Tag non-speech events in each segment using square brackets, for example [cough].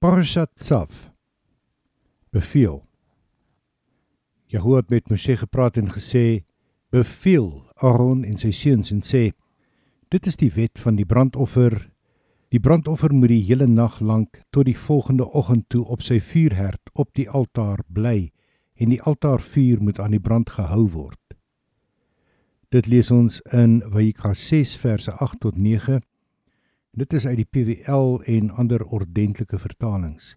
Parashat Tzav. Beveel. Jahoe het met Moshe gepraat en gesê: "Beveel Aaron en sy seuns en sê: Dit is die wet van die brandoffer. Die brandoffer moet die hele nag lank tot die volgende oggend toe op sy vuurherd op die altaar bly en die altaarvuur moet aan die brand gehou word." Dit lees ons in Vayikra 6 verse 8 tot 9. Dit is uit die PWL en ander ordentlike vertalings.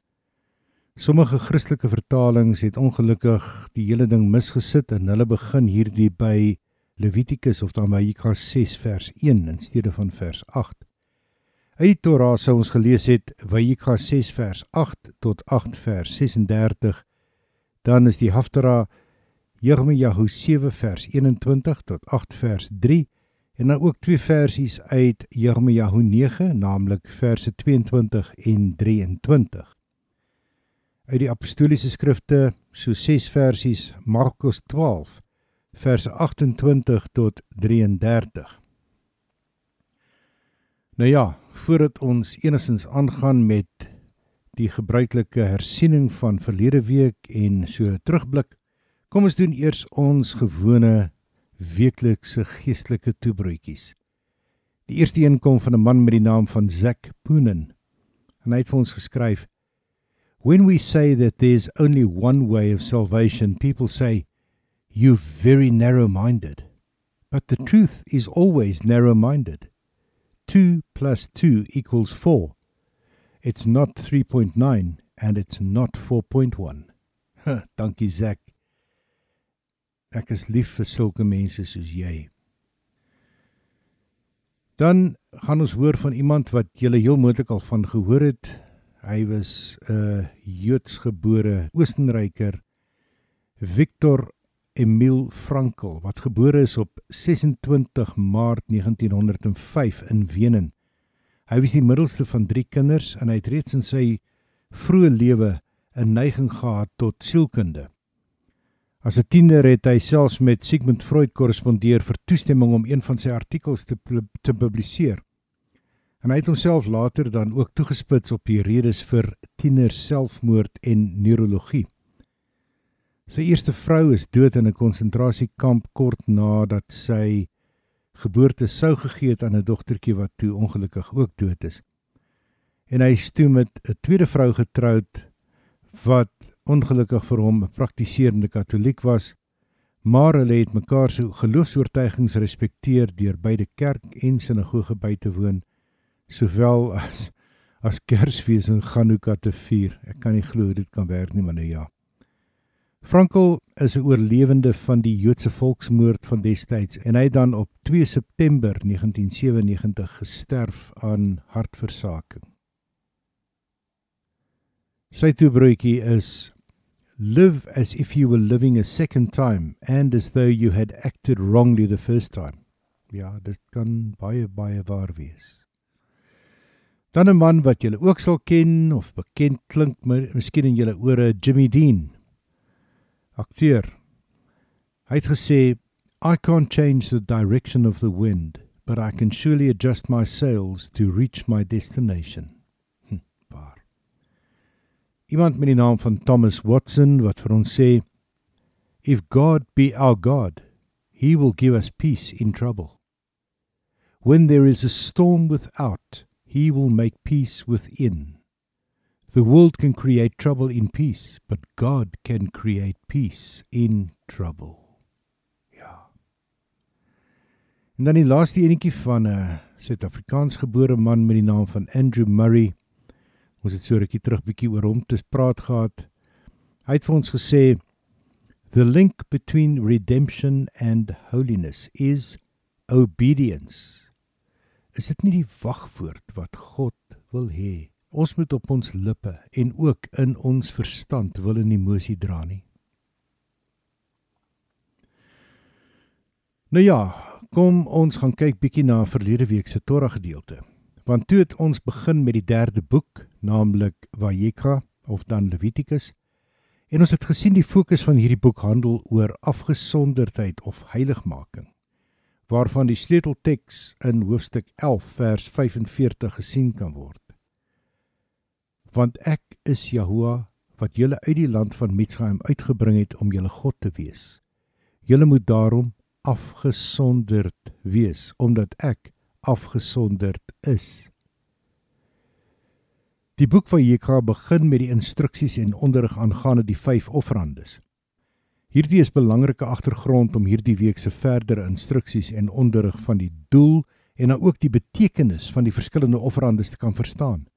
Sommige Christelike vertalings het ongelukkig die hele ding misgesit en hulle begin hierdie by Levitikus of dan by Jekra 6 vers 1 in steede van vers 8. Uit die Torah sou ons gelees het Vayikra 6 vers 8 tot 8 vers 36. Dan is die Haftara Jeremiah 7 vers 21 tot 8 vers 3 en dan ook twee versies uit Jeremia 9, naamlik verse 22 en 23 uit die apostoliese skrifte so 6 versies Markus 12 verse 28 tot 33. Nou ja, voordat ons enigstens aangaan met die gebruikelike hersiening van verlede week en so terugblik, kom ons doen eers ons gewone weeklikse geestelike toebroodjies. Die eerste een kom van 'n man met die naam van Zack Poonen. En hy het vir ons geskryf: When we say that there's only one way of salvation, people say, You're very narrow minded. But the truth is always narrow minded. 2 plus 2 equals 4. It's not 3.9 and it's not 4.1. Huh, [laughs] dankie Zak. Ek is lief vir sulke mense soos jy. Dan gaan ons hoor van iemand wat jy heel moontlik al van gehoor het. Hy was 'n Joodsgebore Oostenryker Viktor Emil Frankl wat gebore is op 26 Maart 1905 in Wenen. Hy was die middelste van 3 kinders en hy het reeds in sy vroeë lewe 'n neiging gehad tot sielkunde. As 'n tiener het hy selfs met Sigmund Freud korrespondeer vir toestemming om een van sy artikels te te publiseer. En hy het homself later dan ook toegespits op die redes vir tieners selfmoord en neurologie. Sy eerste vrou is dood in 'n konsentrasiekamp kort nadat sy geboorte sou gegee het aan 'n dogtertjie wat toe ongelukkig ook dood is. En hy is toe met 'n tweede vrou getroud wat ongelukkig vir hom 'n praktiserende katoliek was, maar hulle het mekaar se geloofs-oortuigings respekteer deur beide kerk en sinagoge by te woon sowel as as Kersfees en Hanukkah te vier. Ek kan nie glo dit kan werk nie, maar nou ja. Frankel is 'n oorlewende van die Joodse volksmoord van destyds en hy het dan op 2 September 1997 gesterf aan hartversaking. Sy toebroodjie is live as if you were living a second time and as though you had acted wrongly the first time. Ja, dit kan baie baie waar wees. Dan 'n man wat julle ook sal ken of bekend klink, miskien in julle ore, Jimmy Dean. Akteur. Hy het gesê, "I can't change the direction of the wind, but I can surely adjust my sails to reach my destination." Iemand met die naam van Thomas Watson wat vir ons sê, "If God be our God, he will give us peace in trouble. When there is a storm without, he will make peace within. The world can create trouble in peace, but God can create peace in trouble. Ja. En dan die laaste enetjie van 'n Suid-Afrikaans gebore man met die naam van Andrew Murray. Ons het so rukkie terug bietjie oor hom te praat gehad. Hy het vir ons gesê The link between redemption and holiness is obedience. Is dit nie die wagwoord wat God wil hê? Ons moet op ons lippe en ook in ons verstand wil in emosie dra nie. Nou ja, kom ons gaan kyk bietjie na verlede week se Torah gedeelte. Want toe het ons begin met die derde boek, naamlik Vayikra of dan Levitikus. En ons het gesien die fokus van hierdie boek handel oor afgesonderdheid of heiligmaking waarvan die sleutelteks in hoofstuk 11 vers 45 gesien kan word. want ek is Jahoua wat julle uit die land van Mitsraim uitgebring het om julle God te wees. Julle moet daarom afgesonderd wees omdat ek afgesonderd is. Die boek van Jekra begin met die instruksies en onderrig aangaande die vyf offerandes. Hierdie is belangrike agtergrond om hierdie week se verdere instruksies en onderrig van die doel en dan ook die betekenis van die verskillende offerandes te kan verstaan,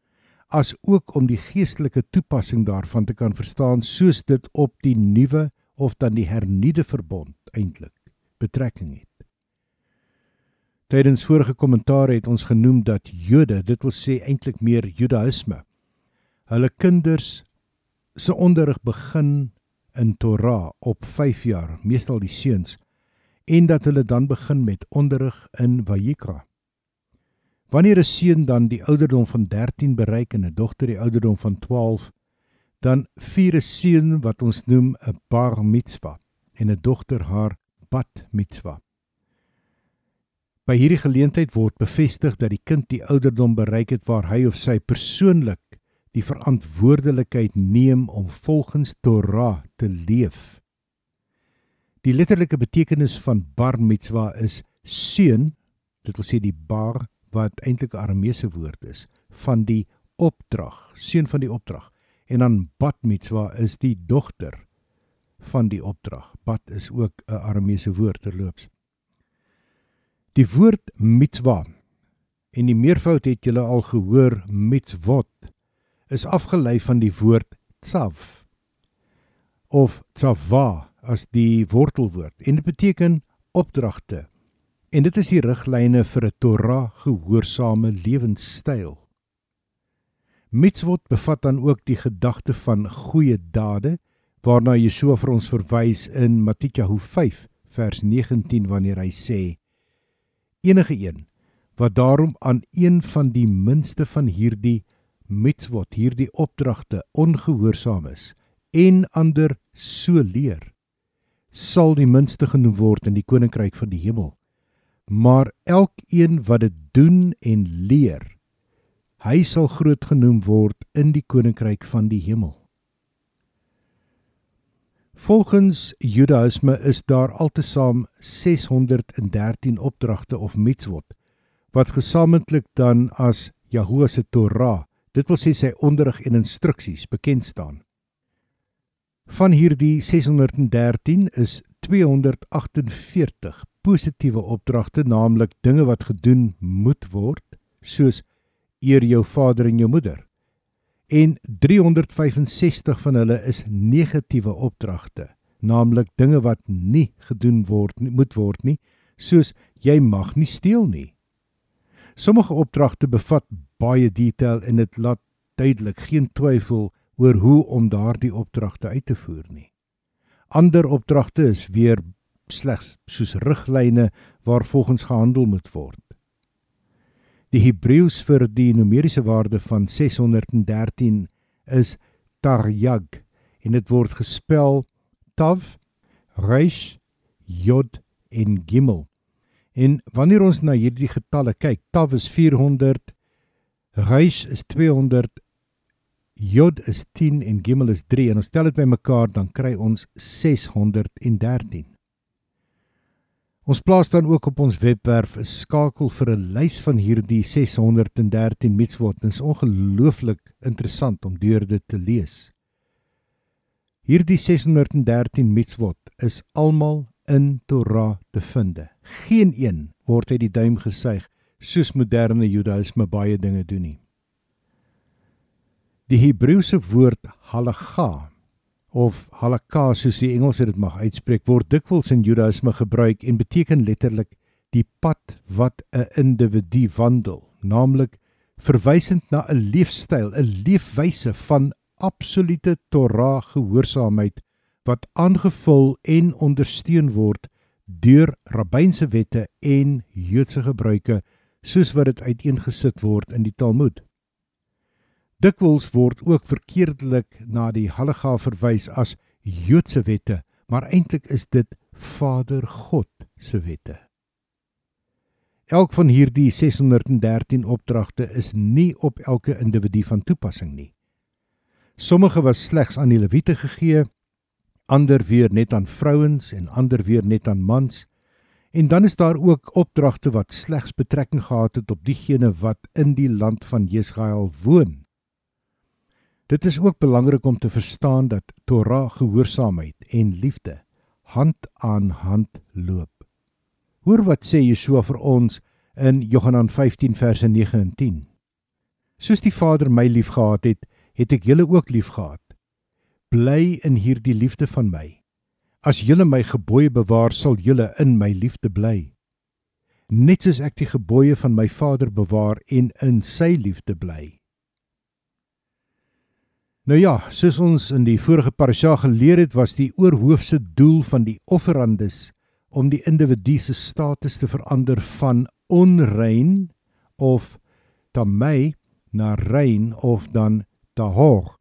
as ook om die geestelike toepassing daarvan te kan verstaan soos dit op die nuwe of dan die hernuide verbond eintlik betrekking het. Tydens vorige kommentaar het ons genoem dat Jode, dit wil sê eintlik meer Judaïsme, hulle kinders se onderrig begin in Torah op 5 jaar, meestal die seuns, en dat hulle dan begin met onderrig in Vayikra. Wanneer 'n seun dan die ouderdom van 13 bereik en 'n dogter die ouderdom van 12, dan vier 'n seun wat ons noem 'n bar mitzwa en 'n dogter haar bat mitzwa. By hierdie geleentheid word bevestig dat die kind die ouderdom bereik het waar hy of sy persoonlik die verantwoordelikheid neem om volgens Torah te leef. Die letterlike betekenis van bar mitzwa is seun, dit wil sê die bar wat eintlik 'n Arameese woord is van die opdrag, seun van die opdrag. En dan bat mitzwa is die dogter van die opdrag. Bat is ook 'n Arameese woord terloops. Die woord mitzwa en die meervoud het julle al gehoor mitzvot is afgelei van die woord tsav of tsava as die wortelwoord en dit beteken opdragte en dit is die riglyne vir 'n Torah gehoorsame lewenstyl. Mitzvot bevat dan ook die gedagte van goeie dade waarna Yeshua vir ons verwys in Matteus 5 vers 19 wanneer hy sê enige een wat daarom aan een van die minste van hierdie mitzvot, hierdie opdragte ongehoorsaam is en ander so leer, sal die minste genoem word in die koninkryk van die hemel. Maar elkeen wat dit doen en leer, hy sal groot genoem word in die koninkryk van die hemel. Volgens Judaïsme is daar altesaam 613 opdragte of mitzvot wat gesamentlik dan as Jahoua se Torah, dit wil sê sy onderrig en instruksies bekend staan. Van hierdie 613 is 248 positiewe opdragte, naamlik dinge wat gedoen moet word, soos eer jou vader en jou moeder en 365 van hulle is negatiewe opdragte, naamlik dinge wat nie gedoen word nie, moet word nie, soos jy mag nie steel nie. Sommige opdragte bevat baie detail en dit laat duidelik geen twyfel oor hoe om daardie opdragte uit te voer nie. Ander opdragte is weer slegs soos riglyne waarvolgens gehandel moet word. Die Hebreëus vir die numeriese waarde van 613 is Taryag en dit word gespel Tav Resh Yod en Gimel. En wanneer ons na hierdie getalle kyk, Tav is 400, Resh is 200, Yod is 10 en Gimel is 3 en ons tel dit bymekaar dan kry ons 613. Ons plaas dan ook op ons webwerf 'n skakel vir 'n lys van hierdie 613 mitzvot. Dit is ongelooflik interessant om deur dit te lees. Hierdie 613 mitzvot is almal in Torah te vind. Geen een word uit die duim gesuig soos moderne Judaïsme baie dinge doen nie. Die Hebreëse woord halacha of halakha soos die Engelse dit mag uitspreek word dikwels in Judaïsme gebruik en beteken letterlik die pad wat 'n individu wandel, naamlik verwysend na 'n leefstyl, 'n leefwyse van absolute Torah gehoorsaamheid wat aangevul en ondersteun word deur rabbynse wette en Joodse gebruike soos wat dit uiteengesit word in die Talmud. Dikwels word ook verkeerdelik na die Halakha verwys as Joodse wette, maar eintlik is dit Vader God se wette. Elk van hierdie 613 opdragte is nie op elke individu van toepassing nie. Sommige was slegs aan die lewiete gegee, ander weer net aan vrouens en ander weer net aan mans. En dan is daar ook opdragte wat slegs betrekking gehad het op diegene wat in die land van Jesrael woon. Dit is ook belangrik om te verstaan dat Torah gehoorsaamheid en liefde hand aan hand loop. Hoor wat sê Yeshua vir ons in Johannes 15 verse 9 en 10. Soos die Vader my liefgehad het, het ek julle ook liefgehad. Bly in hierdie liefde van my. As julle my gebooie bewaar, sal julle in my liefde bly. Net soos ek die gebooie van my Vader bewaar en in sy liefde bly. Nou ja, soos ons in die vorige parasha geleer het, was die oorhoofse doel van die offerandes om die individu se status te verander van onrein of tamay na rein of dan tahor.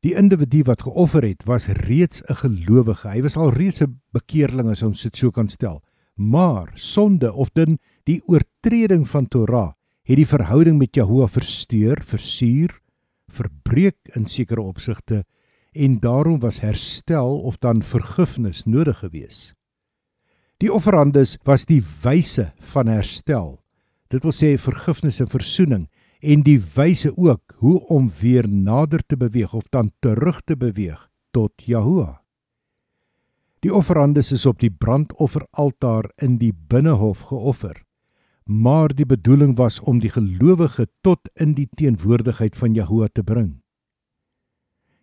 Die individu wat geoffer het, was reeds 'n gelowige. Hy was al reeds 'n bekeerling as ons dit so kan stel. Maar sonde of dan die oortreding van Torah het die verhouding met Jahoua versteur, versuur, verbreek in sekere opsigte en daarom was herstel of dan vergifnis nodig geweest. Die offerandes was die wyse van herstel. Dit wil sê vergifnis en verzoening en die wyse ook hoe om weer nader te beweeg of dan terug te beweeg tot Jahoua. Die offerandes is op die brandofferaltaar in die binnehof geoffer. Maar die bedoeling was om die gelowige tot in die teenwoordigheid van Jahoua te bring.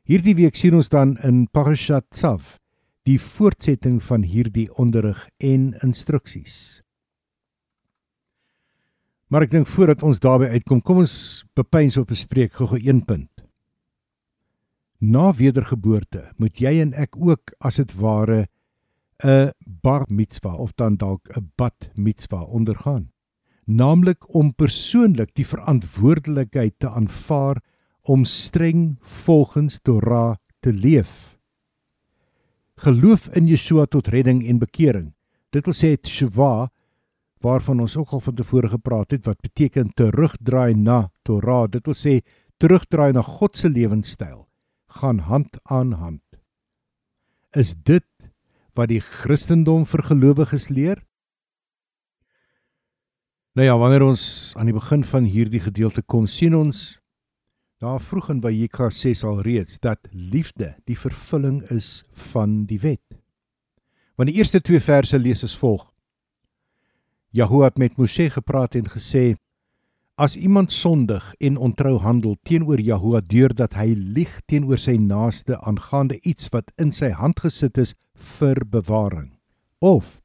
Hierdie week sien ons dan in Parashat Tzav die voortsetting van hierdie onderrig en instruksies. Maar ek dink voordat ons daarby uitkom, kom ons bepeins op 'n spreek gou-gou een punt. Na wedergeboorte moet jy en ek ook as dit ware 'n bar mitzwa of dan dalk 'n bat mitzwa ondergaan. Naamlik om persoonlik die verantwoordelikheid te aanvaar om streng volgens Torah te leef geloof in Yeshua tot redding en bekering. Dit wil sê Teshuvah waarvan ons ook al van tevore gepraat het wat beteken terugdraai na Torah. Dit wil sê terugdraai na God se lewenstyl gaan hand aan hand. Is dit wat die Christendom vir gelowiges leer? Nou ja, wanneer ons aan die begin van hierdie gedeelte kom, sien ons Daar vroeg in Vayikra 6 al reeds dat liefde die vervulling is van die wet. Want die eerste twee verse lees as volg: Jahoua het met Moshe gepraat en gesê: As iemand sondig en ontrou handel teenoor Jahoua deurdat hy lieg teenoor sy naaste aangaande iets wat in sy hand gesit is vir bewaring, of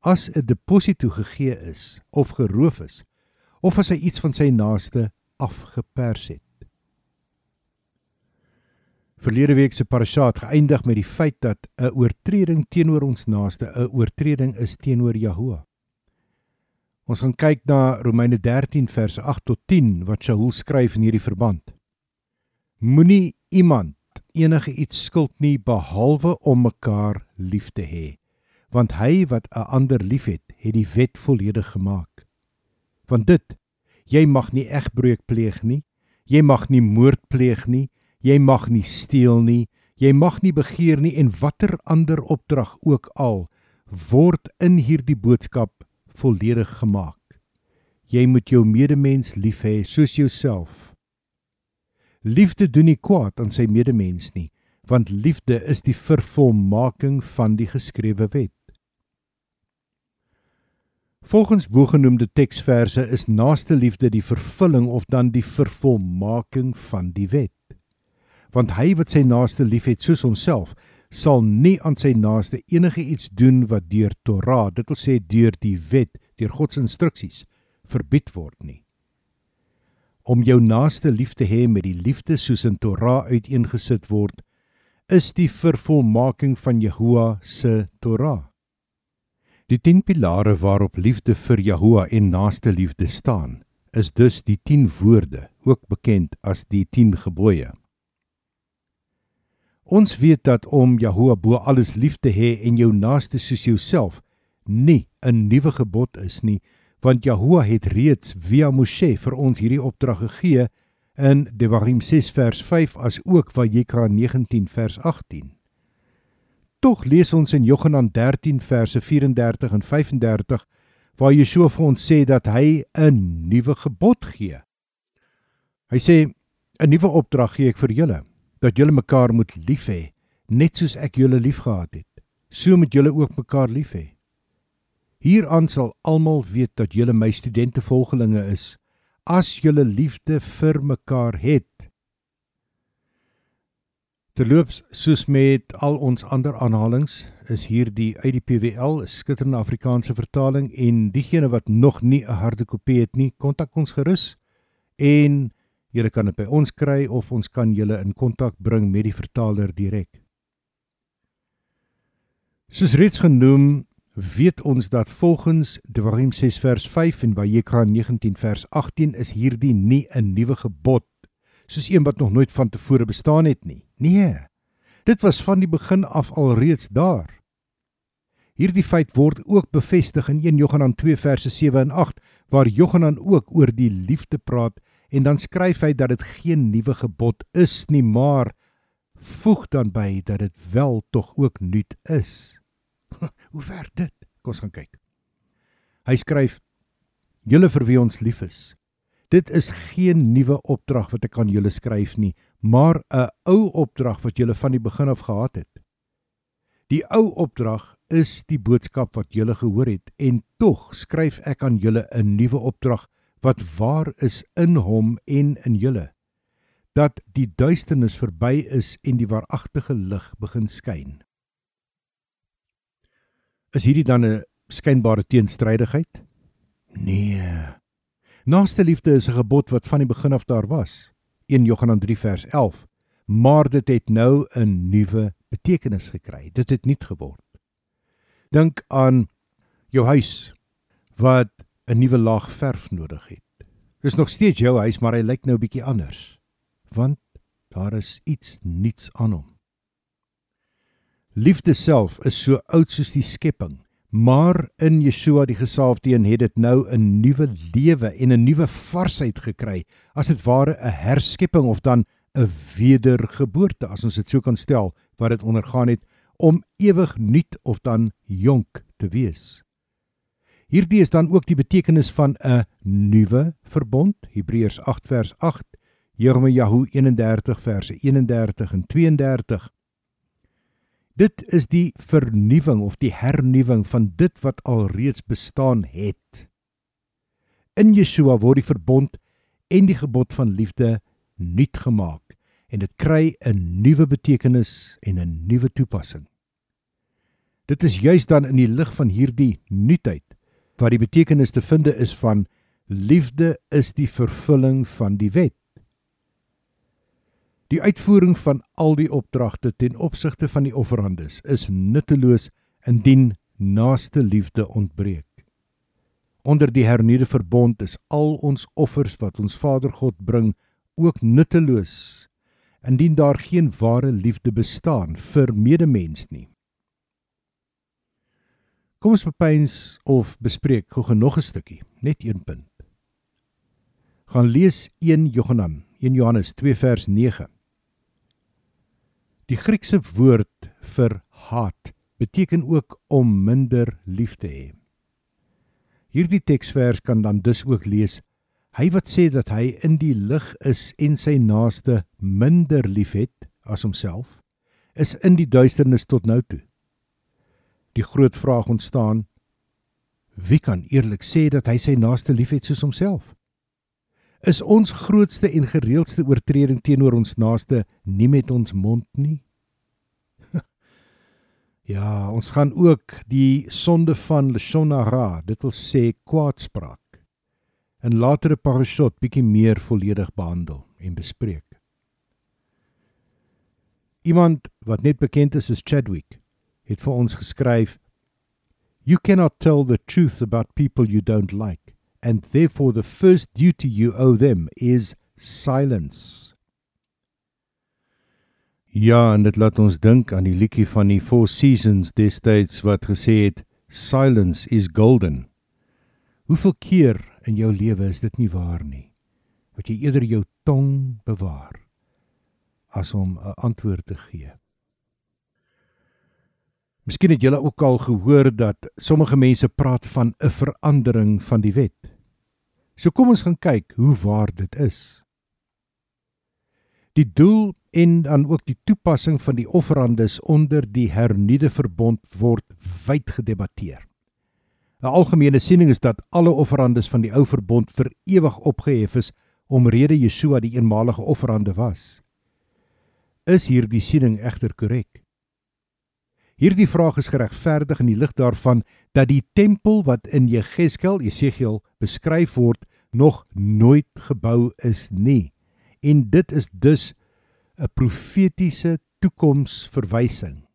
as 'n deposito gegee is of geroof is, of as hy iets van sy naaste afgepers het, Verlede week se parasha het geëindig met die feit dat 'n oortreding teenoor ons naaste 'n oortreding is teenoor Jahoua. Ons gaan kyk na Romeine 13 vers 8 tot 10 wat Shaul skryf in hierdie verband. Moenie iemand enige iets skuld nie behalwe om mekaar lief te hê, want hy wat 'n ander liefhet, het die wet volledig gemaak. Want dit, jy mag nie egbreuk pleeg nie, jy mag nie moord pleeg nie, jy mag nie steel nie, jy mag nie begeer nie en watter ander opdrag ook al word in hierdie boodskap volledig gemaak. Jy moet jou medemens lief hê soos jouself. Liefde doen nie kwaad aan sy medemens nie, want liefde is die vervolmaking van die geskrewe wet. Volgens bogenoemde teksverse is naaste liefde die vervulling of dan die vervolmaking van die wet want hy wat sy naaste liefhet soos homself sal nie aan sy naaste enige iets doen wat deur Torah, dit wil sê deur die wet, deur God se instruksies verbied word nie. Om jou naaste lief te hê met die liefde soos in Torah uiteengesit word, is die vervolmaking van Jehovah se Torah. Die 10 pilare waarop liefde vir Jehovah en naaste liefde staan, is dus die 10 woorde, ook bekend as die 10 gebooie. Ons weet dat om Jahoua bo alles lief te hê en jou naaste soos jouself nie 'n nuwe gebod is nie, want Jahoua het reeds via Moshe vir ons hierdie opdrag gegee in Devarim 6 vers 5 as ook Vayikra 19 vers 18. Tog lees ons in Johannes 13 verse 34 en 35 waar Yeshua vir ons sê dat hy 'n nuwe gebod gee. Hy sê 'n nuwe opdrag gee ek vir julle dat julle mekaar moet lief hê net soos ek julle liefgehad het. So moet julle ook mekaar lief hê. Hieraan sal almal weet dat julle my studente volgelinge is as julle liefde vir mekaar het. Terloops, soos met al ons ander aanhalings, is hier die uit die PWL, 'n skitterende Afrikaanse vertaling en diegene wat nog nie 'n harde kopie het nie, kontak ons gerus en julle kan dit by ons kry of ons kan julle in kontak bring met die vertaler direk. Soos reeds genoem, weet ons dat volgens Devarim 6 vers 5 en Vayikra 19 vers 18 is hierdie nie 'n nuwe gebod soos een wat nog nooit van tevore bestaan het nie. Nee. Dit was van die begin af al reeds daar. Hierdie feit word ook bevestig in 1 Johannes 2 verse 7 en 8 waar Johannes ook oor die liefde praat en dan skryf hy dat dit geen nuwe gebod is nie, maar voeg dan by dat dit wel tog ook nuut is. [laughs] Hoe ver dit? Kom ons gaan kyk. Hy skryf: Julle vir wie ons lief is. Dit is geen nuwe opdrag wat ek aan julle skryf nie, maar 'n ou opdrag wat julle van die begin af gehad het. Die ou opdrag is die boodskap wat julle gehoor het en tog skryf ek aan julle 'n nuwe opdrag wat waar is in hom en in julle dat die duisternis verby is en die waaragtige lig begin skyn. Is hierdie dan 'n skynbare teenstrydigheid? Nee. Naaste liefde is 'n gebod wat van die begin af daar was. 1 Johannes 3 vers 11. Maar dit het nou 'n nuwe betekenis gekry. Dit het nuut geword. Dink aan jou huis wat 'n nuwe laag verf nodig het. Dis nog steeds jou huis, maar hy lyk nou bietjie anders. Want daar is iets nuuts aan hom. Liefde self is so oud soos die skepping, maar in Yeshua die gesalfde een het dit nou 'n nuwe lewe en 'n nuwe varsheid gekry, as dit ware 'n herskepping of dan 'n wedergeboorte as ons dit so kan stel, wat dit ondergaan het om ewig nuut of dan jonk te wees. Hierdie is dan ook die betekenis van 'n nuwe verbond, Hebreërs 8 vers 8, Jeremia 31 verse 31 en 32. Dit is die vernuwing of die hernuwing van dit wat alreeds bestaan het. In Yeshua word die verbond en die gebod van liefde nuut gemaak en dit kry 'n nuwe betekenis en 'n nuwe toepassing. Dit is juis dan in die lig van hierdie nuutheid wat die betekenis te vind is van liefde is die vervulling van die wet. Die uitvoering van al die opdragte ten opsigte van die offerandes is nutteloos indien naaste liefde ontbreek. Onder die hernuide verbond is al ons offers wat ons Vader God bring ook nutteloos indien daar geen ware liefde bestaan vir medemens nie. Kom ons bepeins of bespreek gou nog 'n stukkie, net een punt. Gaan lees 1 Johannes, 1 Johannes 2 vers 9. Die Griekse woord vir haat beteken ook om minder lief te hê. Hierdie teksvers kan dan dus ook lees: Hy wat sê dat hy in die lig is en sy naaste minder liefhet as homself, is in die duisternis tot nou toe. Die groot vraag ontstaan: Wie kan eerlik sê dat hy sy naaste liefhet soos homself? Is ons grootste en gereeldste oortreding teenoor ons naaste nie met ons mond nie. [laughs] ja, ons gaan ook die sonde van lashonara, dit wil sê kwaadspraak, in latere parashot bietjie meer volledig behandel en bespreek. Iemand wat net bekend is as Chadwick het vir ons geskryf You cannot tell the truth about people you don't like and therefore the first duty you owe them is silence. Ja, en dit laat ons dink aan die liedjie van die Four Seasons destyds wat gesê het silence is golden. Hoeveel keer in jou lewe is dit nie waar nie? Wat jy eerder jou tong bewaar as om 'n antwoord te gee. Miskien het julle ook al gehoor dat sommige mense praat van 'n verandering van die wet. So kom ons gaan kyk hoe waar dit is. Die doel en dan ook die toepassing van die offerandes onder die hernuide verbond word wyd gedebatteer. 'n Algemene siening is dat alle offerandes van die ou verbond vir ewig opgehef is omrede Yeshua die eenmalige offerande was. Is hierdie siening egter korrek? Hierdie vraag is geregverdig in die lig daarvan dat die tempel wat in Jegeskel Esegiel beskryf word nog nooit gebou is nie. En dit is dus 'n profetiese toekomsverwysing.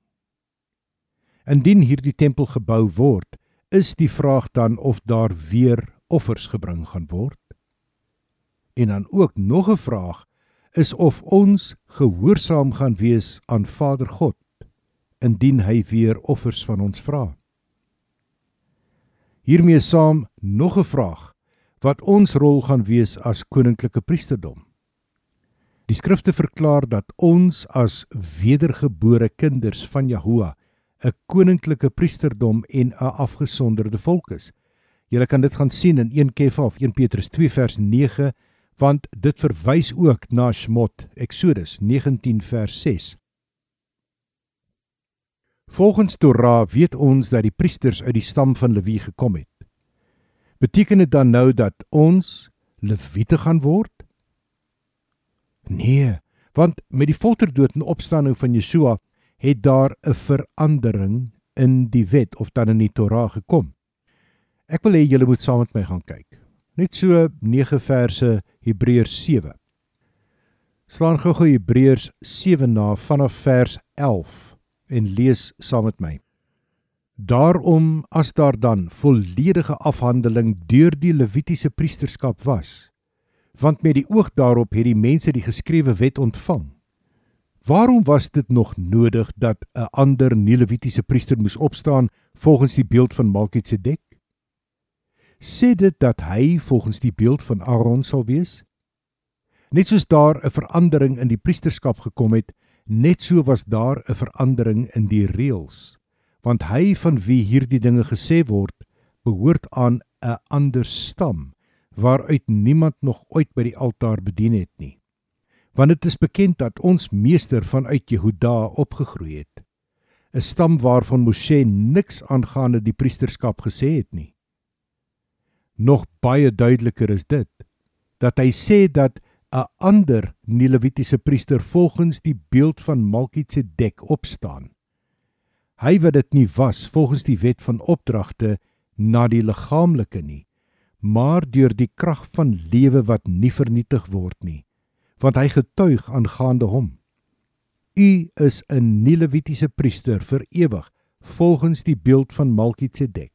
Indien hierdie tempel gebou word, is die vraag dan of daar weer offers gebring gaan word. En dan ook nog 'n vraag is of ons gehoorsaam gaan wees aan Vader God indien hy weer offers van ons vra. Hiermee saam nog 'n vraag wat ons rol gaan wees as koninklike priesterdom. Die skrifte verklaar dat ons as wedergebore kinders van Jahoua 'n koninklike priesterdom en 'n afgesonderde volk is. Jy kan dit gaan sien in 1 Kefa of 1 Petrus 2 vers 9 want dit verwys ook na Shmot Exodus 19 vers 6 Volgens Torah weet ons dat die priesters uit die stam van Lewi gekom het. Beteken dit dan nou dat ons Lewiete gaan word? Nee, want met die folterdood en opstanding van Yeshua het daar 'n verandering in die wet of dan in die Torah gekom. Ek wil hê julle moet saam met my gaan kyk. Net so 9 verse Hebreërs 7. Slaan gou-gou Hebreërs 7 na vanaf vers 11 en lees saam met my. Daarom as daar dan volledige afhandeling deur die Levitiese priesterskap was, want met die oog daarop het die mense die geskrewe wet ontvang. Waarom was dit nog nodig dat 'n ander nie-Levitiese priester moes opstaan volgens die beeld van Melkisedek? Sê dit dat hy volgens die beeld van Aaron sal wees? Net soos daar 'n verandering in die priesterskap gekom het, Net so was daar 'n verandering in die reëls, want hy van wie hierdie dinge gesê word, behoort aan 'n ander stam waaruit niemand nog ooit by die altaar bedien het nie. Want dit is bekend dat ons meester vanuit Jehuda opgegroei het, 'n stam waarvan Moshe niks aangaande die priesterskap gesê het nie. Nog baie duideliker is dit dat hy sê dat 'n ander nie-Levitiese priester volgens die beeld van Malkitsedek opstaan. Hy wat dit nie was volgens die wet van opdragte na die liggaamlike nie, maar deur die krag van lewe wat nie vernietig word nie, want hy getuig aangaande hom. U is 'n nie-Levitiese priester vir ewig volgens die beeld van Malkitsedek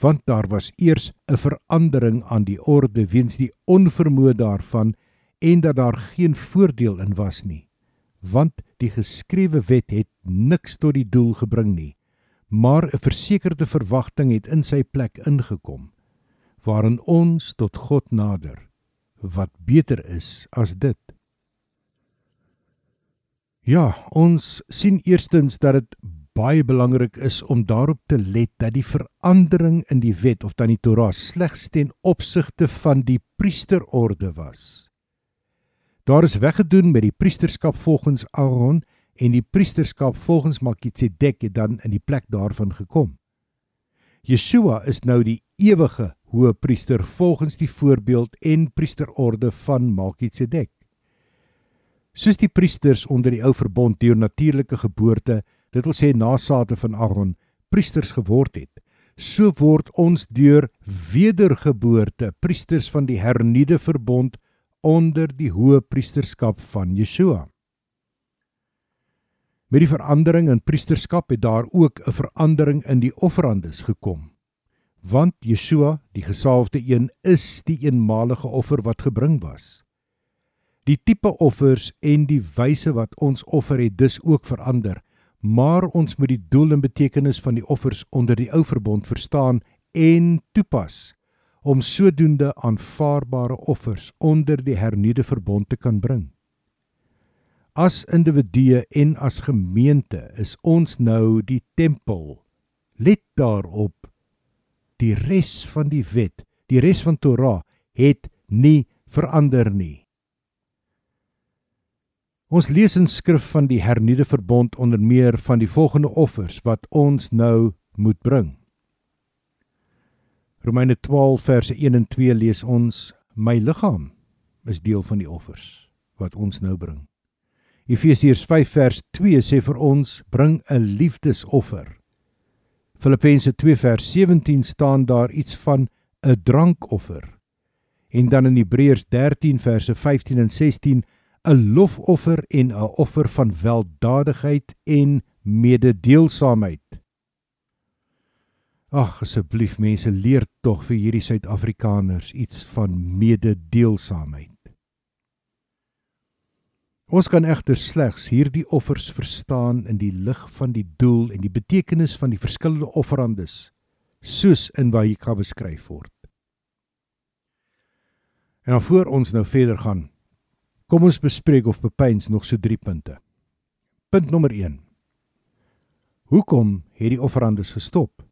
want daar was eers 'n verandering aan die orde weens die onvermoë daarvan en dat daar geen voordeel in was nie want die geskrewe wet het niks tot die doel gebring nie maar 'n versekerde verwagting het in sy plek ingekom waarin ons tot God nader wat beter is as dit. Ja ons sien eerstens dat dit baie belangrik is om daarop te let dat die verandering in die wet of dan die Torah slegs ten opsigte van die priesterorde was. Daar is weggedoen met die priesterskap volgens Aaron en die priesterskap volgens Melkisedek het dan in die plek daarvan gekom. Yeshua is nou die ewige hoëpriester volgens die voorbeeld en priesterorde van Melkisedek. Soos die priesters onder die ou verbond deur natuurlike geboorte dit wil sê nasate van Aaron priesters geword het so word ons deur wedergeboorte priesters van die hernuide verbond onder die hoë priesterskap van Yeshua. Met die verandering in priesterskap het daar ook 'n verandering in die offerandes gekom want Yeshua die gesalfde een is die eenmalige offer wat gebring was. Die tipe offers en die wyse wat ons offer het dus ook verander maar ons moet die doel en betekenis van die offers onder die ou verbond verstaan en toepas om sodoende aanvaarbare offers onder die hernuide verbond te kan bring. As individue en as gemeente is ons nou die tempel. Let daarop die res van die wet, die res van Torah het nie verander nie. Ons lees in skrif van die hernuide verbond onder meer van die volgende offers wat ons nou moet bring. Romeine 12 verse 1 en 2 lees ons: My liggaam is deel van die offers wat ons nou bring. Efesiërs 5 vers 2 sê vir ons: Bring 'n liefdesoffer. Filippense 2 vers 17 staan daar iets van 'n drankoffer. En dan in Hebreërs 13 verse 15 en 16 'n lofoffer en 'n offer van weldadigheid en mededeelsaamheid. Ag asseblief mense leer tog vir hierdie Suid-Afrikaners iets van mededeelsaamheid. Ons kan egter slegs hierdie offers verstaan in die lig van die doel en die betekenis van die verskillende offerandes soos in Wahika beskryf word. En dan voor ons nou verder gaan, kom ons bespreek of bepeins nog so 3 punte. Punt nommer 1. Hoekom het die offerandes gestop?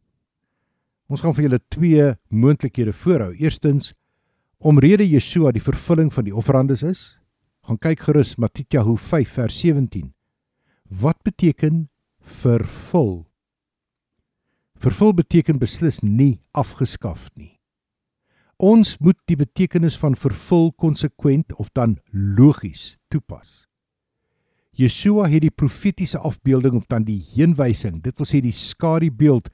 Ons gaan vir julle twee moontlikhede voorhou. Eerstens, omrede Yeshua die vervulling van die offerandes is, gaan kyk gerus Matityahu 5 vers 17. Wat beteken vervul? Vervul beteken beslis nie afgeskaf nie. Ons moet die betekenis van vervul konsekwent of dan logies toepas. Yeshua het die profetiese afbeelding of dan die heenwysing, dit wil sê die skadubeeld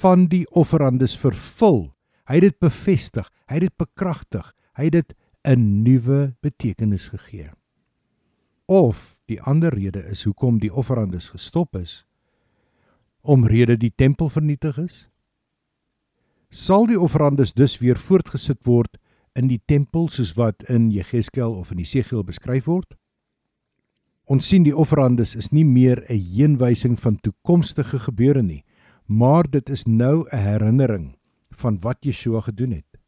van die offerandes vervul. Hy het dit bevestig, hy het dit bekragtig, hy het dit 'n nuwe betekenis gegee. Of die ander rede is hoekom die offerandes gestop is, omrede die tempel vernietig is. Sal die offerandes dus weer voortgesit word in die tempel soos wat in Jegeskel of in Jesegiel beskryf word? Ons sien die offerandes is nie meer 'n heenwysing van toekomstige gebeure nie, maar dit is nou 'n herinnering van wat Yeshua gedoen het.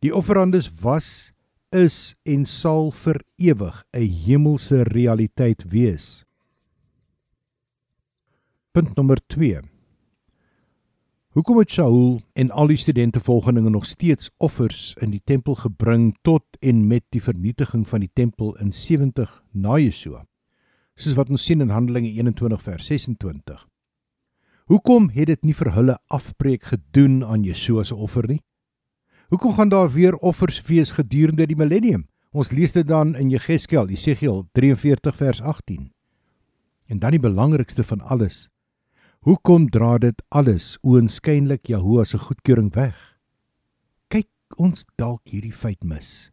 Die offerandes was, is en sal vir ewig 'n hemelse realiteit wees. Punt nommer 2. Hoekom het Shaul en al die studente volgelinge nog steeds offers in die tempel gebring tot en met die vernietiging van die tempel in 70 na Yeshua? Soos wat ons sien in Handelinge 21 vers 26. Hoekom het dit nie vir hulle afbreek gedoen aan Yeshua se offer nie? Hoekom gaan daar weer offers wees gedurende die millennium? Ons lees dit dan in Jegeskel, Jesegiel 43 vers 18. En dan die belangrikste van alles. Hoekom dra dit alles oënskynlik Jahoua se goedkeuring weg? Kyk ons dalk hierdie feit mis.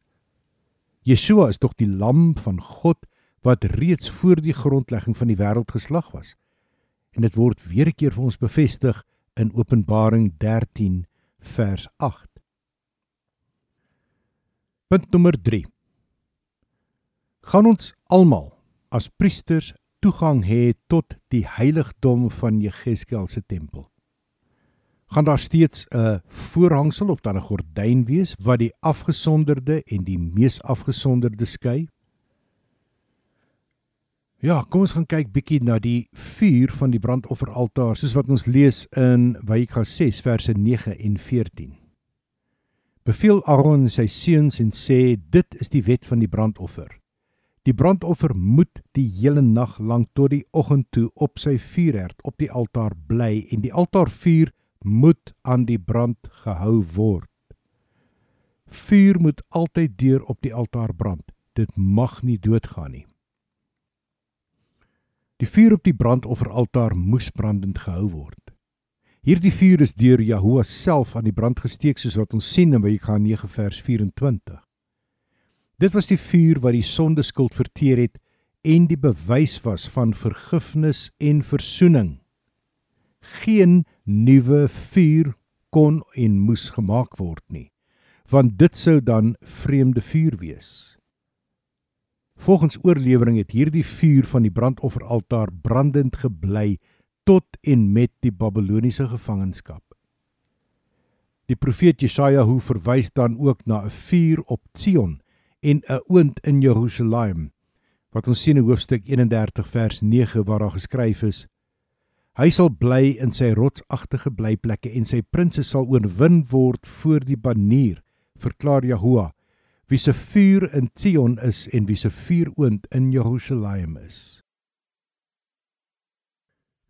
Yeshua is tog die lam van God wat reeds voor die grondlegging van die wêreld geslag was en dit word weer 'n keer vir ons bevestig in Openbaring 13 vers 8. Punt nommer 3. Gaan ons almal as priesters toegang hê tot die heiligdom van Jegeskel se tempel? Gaan daar steeds 'n voorhangsel of dan 'n gordyn wees wat die afgesonderde en die mees afgesonderde skei? Ja, kom ons gaan kyk bietjie na die vuur van die brandofferaltaar soos wat ons lees in Wyka 6 verse 9 en 14. Beveel Aaron sy seuns en sê dit is die wet van die brandoffer. Die brandoffer moet die hele nag lank tot die oggend toe op sy vuurherd op die altaar bly en die altaarvuur moet aan die brand gehou word. Vuur moet altyd deur op die altaar brand. Dit mag nie doodgaan nie. Die vuur op die brandofferaltaar moes brandend gehou word. Hierdie vuur is deur Jahoua self aan die brand gesteek soos wat ons sien in Wyka 9 vers 24. Dit was die vuur wat die sondeskuld verteer het en die bewys was van vergifnis en verzoening. Geen nuwe vuur kon en moes gemaak word nie, want dit sou dan vreemde vuur wees. Volgens oorlewering het hierdie vuur van die brandofferaltaar brandend gebly tot en met die Babiloniese gevangenskap. Die profeet Jesaja hoe verwys dan ook na 'n vuur op Sion en 'n oond in Jerusalem. Wat ons sien in hoofstuk 31 vers 9 waar daar geskryf is: Hy sal bly in sy rotsagtige blyplekke en sy prinses sal oorwin word voor die banier, verklaar Jahoua, wie se vuur in Sion is en wie se vuuroond in Jerusalem is.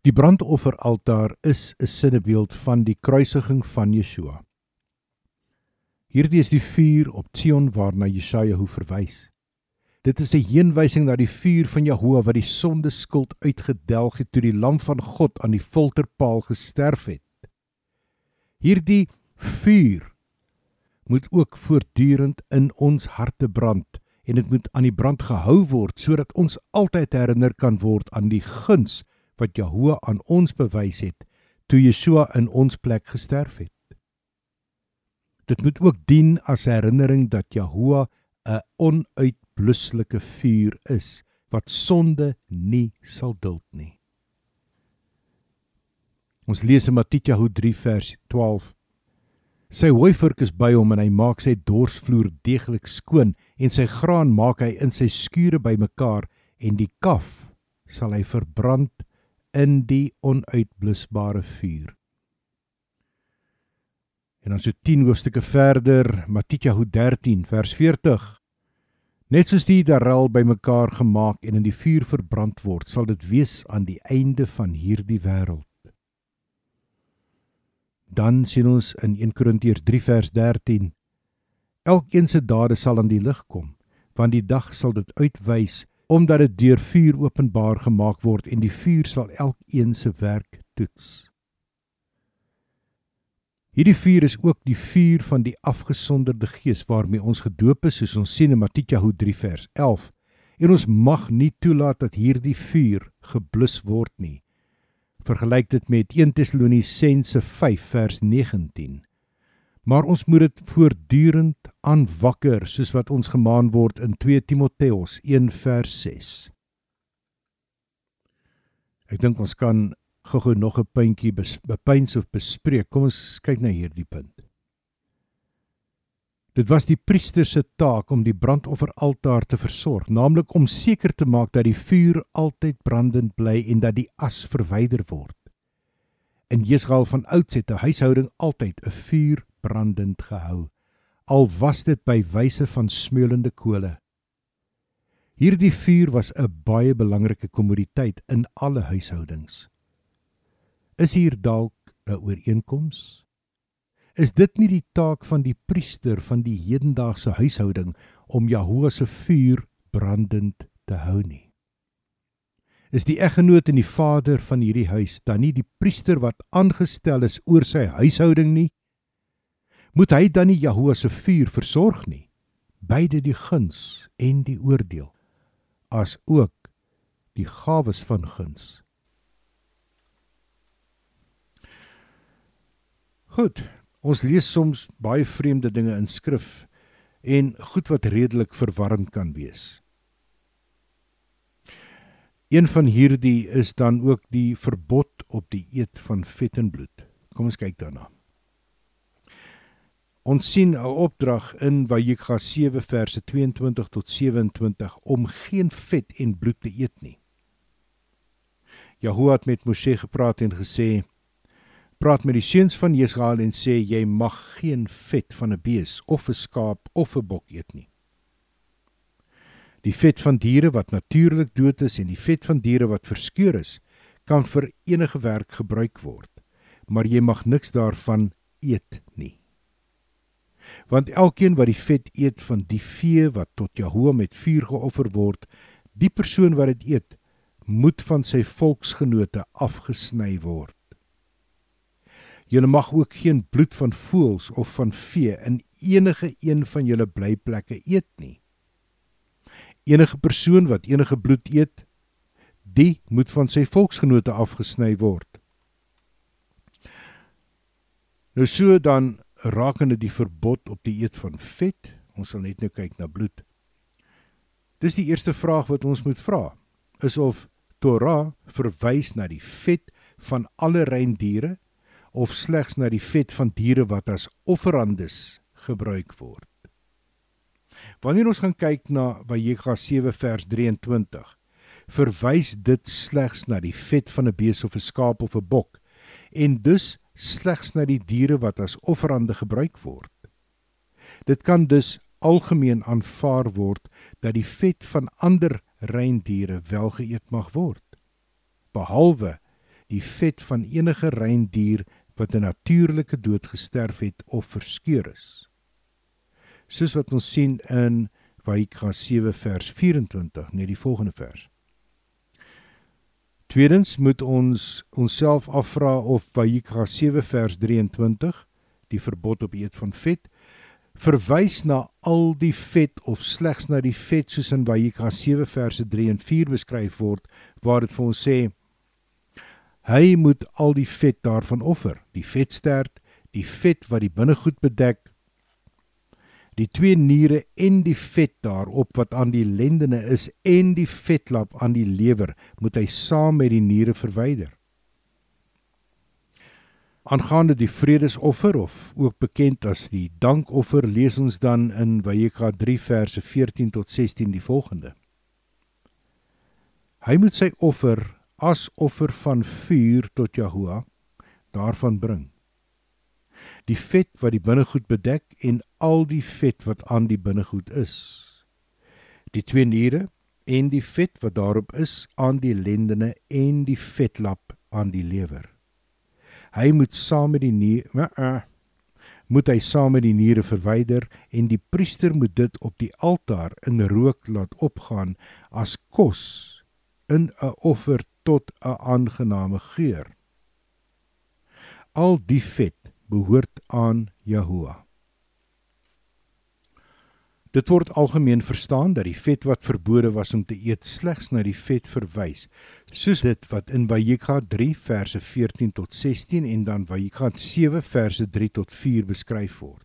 Die brandofferaltaar is 'n sinnebeeld van die kruisiging van Yeshua. Hierdie is die vuur op Sion waarna Jesaja hoe verwys. Dit is 'n heenwysing na die vuur van Jehovah wat die sonde skuld uitgedelg het toe die lam van God aan die folterpaal gesterf het. Hierdie vuur moet ook voortdurend in ons harte brand en dit moet aan die brand gehou word sodat ons altyd herinner kan word aan die guns wat Jehovah aan ons bewys het toe Yeshua in ons plek gesterf het. Dit moet ook dien as herinnering dat Jehovah 'n onuitblusselike vuur is wat sonde nie sal duld nie. Ons lees in Matteus 3 vers 12. Sy hooivork is by hom en hy maak sy dorsvloer deeglik skoon en sy graan maak hy in sy skure bymekaar en die kaf sal hy verbrand in die onuitblusbare vuur. En dan so 10 hoofstukke verder, Matteus 13 vers 40. Net soos die darel bymekaar gemaak en in die vuur verbrand word, sal dit wees aan die einde van hierdie wêreld. Dan sien ons in 1 Korintiërs 3 vers 13. Elkeen se dade sal aan die lig kom, want die dag sal dit uitwys omdat dit deur vuur openbaar gemaak word en die vuur sal elkeen se werk toets. Hierdie vuur is ook die vuur van die afgesonderde gees waarmee ons gedoop is, soos ons sien in Matteus 3 vers 11. En ons mag nie toelaat dat hierdie vuur geblus word nie. Vergelyk dit met 1 Tessalonisense 5 vers 19. Maar ons moet dit voortdurend aanwakker soos wat ons gemaan word in 2 Timoteus 1 vers 6. Ek dink ons kan gou-gou nog 'n puntjie bepeins of bespreek. Kom ons kyk na hierdie punt. Dit was die priester se taak om die brandofferaltaar te versorg, naamlik om seker te maak dat die vuur altyd brandend bly en dat die as verwyder word. In Israel van ouds het 'n huishouding altyd 'n vuur brandend gehou, al was dit by wyse van smeulende kole. Hierdie vuur was 'n baie belangrike kommoditeit in alle huishoudings. Is hier dalk 'n ooreenkoms? Is dit nie die taak van die priester van die hedendaagse huishouding om Jahoua se vuur brandend te hou nie? Is die eggenoot en die vader van hierdie huis dan nie die priester wat aangestel is oor sy huishouding nie? Moet hy dan nie Jahoua se vuur versorg nie? Beide die guns en die oordeel as ook die gawes van guns Goed, ons lees soms baie vreemde dinge in skrif en goed wat redelik verwarrend kan wees. Een van hierdie is dan ook die verbod op die eet van vet en bloed. Kom ons kyk daarna. Ons sien 'n opdrag in Vayikra 7 verse 22 tot 27 om geen vet en bloed te eet nie. Jahoua het met Moshe gepraat en gesê: praat met die seuns van Israel en sê jy mag geen vet van 'n bees of 'n skaap of 'n bok eet nie. Die vet van diere wat natuurlik dood is en die vet van diere wat verskeur is, kan vir enige werk gebruik word, maar jy mag niks daarvan eet nie. Want elkeen wat die vet eet van die vee wat tot Jahoua met vuur geoffer word, die persoon wat dit eet, moet van sy volksgenote afgesny word. Julle mag ook geen bloed van voëls of van vee in enige een van julle blyplekke eet nie. Enige persoon wat enige bloed eet, die moet van sy volksgenote afgesny word. Nou so dan rakende die verbod op die eet van vet, ons sal net nou kyk na bloed. Dis die eerste vraag wat ons moet vra, is of Torah verwys na die vet van alle reindiere of slegs na die vet van diere wat as offerandes gebruik word. Wanneer ons gaan kyk na Vayikra 7 vers 23, verwys dit slegs na die vet van 'n bees of 'n skaap of 'n bok en dus slegs na die diere wat as offerande gebruik word. Dit kan dus algemeen aanvaar word dat die vet van ander reindiere wel geëet mag word behalwe die vet van enige reindier wat 'n natuurlike dood gesterf het of verskeur is. Soos wat ons sien in Vaikra 7 vers 24 net die volgende vers. Tweedens moet ons onsself afvra of Vaikra 7 vers 23 die verbod op eet van vet verwys na al die vet of slegs na die vet soos in Vayika 7 verse 3 en 4 beskryf word waar dit vir ons sê hy moet al die vet daarvan offer die vetstert die vet wat die binnegoed bedek die twee niere en die vet daarop wat aan die lendene is en die vetlap aan die lewer moet hy saam met die niere verwyder Aangaande die vredesoffer of ook bekend as die dankoffer lees ons dan in Vayeka 3 verse 14 tot 16 die volgende. Hy moet sy offer as offer van vuur tot Jahoua daarvan bring. Die vet wat die binnegoed bedek en al die vet wat aan die binnegoed is. Die twee niere en die vet wat daarop is aan die lendene en die vetlap aan die lewer. Hy moet saam met die niere uh, uh, moet hy saam met die niere verwyder en die priester moet dit op die altaar in rook laat opgaan as kos in 'n offer tot 'n aangename geur. Al die vet behoort aan Jahoua. Dit word algemeen verstaan dat die vet wat verbode was om te eet slegs na die vet verwys, soos dit wat in Vayikra 3 verse 14 tot 16 en dan Vayikra 7 verse 3 tot 4 beskryf word.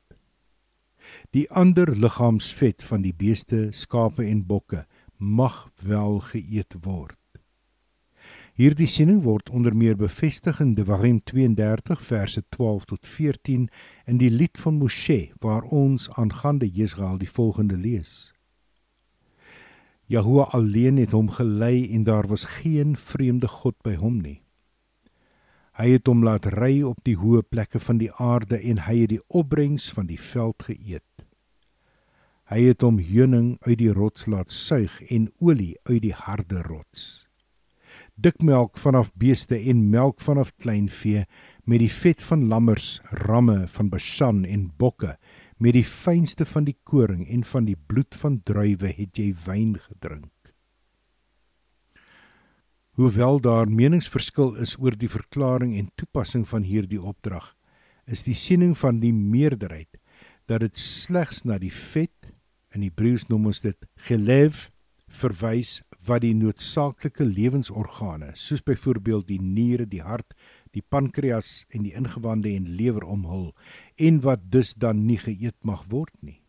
Die ander liggaamsvet van die beeste, skape en bokke mag wel geëet word. Hierdie siening word onder meer bevestig in Devarim 32 verse 12 tot 14 in die lied van Moshe waar ons aangaande Israel die volgende lees. Jahoua alleen het hom gelei en daar was geen vreemde god by hom nie. Hy het hom laat ry op die hoë plekke van die aarde en hy het die opbrengs van die veld geëet. Hy het hom heuning uit die rots laat suig en olie uit die harde rots dikmelk vanaf beeste en melk vanaf kleinvee met die vet van lammers, ramme van Bashan en bokke met die fynste van die koring en van die bloed van druiwe het jy wyn gedrink. Hoewel daar meningsverskil is oor die verklaring en toepassing van hierdie opdrag, is die siening van die meerderheid dat dit slegs na die vet in Hebreëus noem ons dit geleef verwys wat die noodsaaklike lewensorgane soos byvoorbeeld die niere, die hart, die pankreas en die ingewande en lewer omhul en wat dus dan nie geëet mag word nie.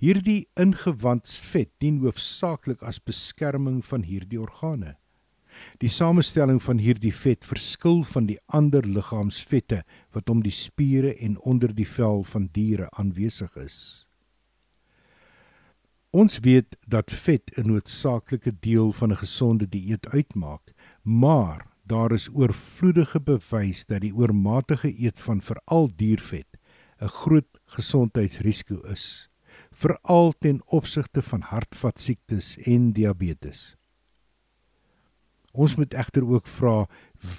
Hierdie ingewandsvet dien hoofsaaklik as beskerming van hierdie organe. Die samestelling van hierdie vet verskil van die ander liggaamsvette wat om die spiere en onder die vel van diere aanwesig is. Ons weet dat vet 'n noodsaaklike deel van 'n gesonde dieet uitmaak, maar daar is oorvloedige bewys dat die oormatige eet van veral diervet 'n groot gesondheidsrisiko is, veral ten opsigte van hartvaskiektes en diabetes. Ons moet egter ook vra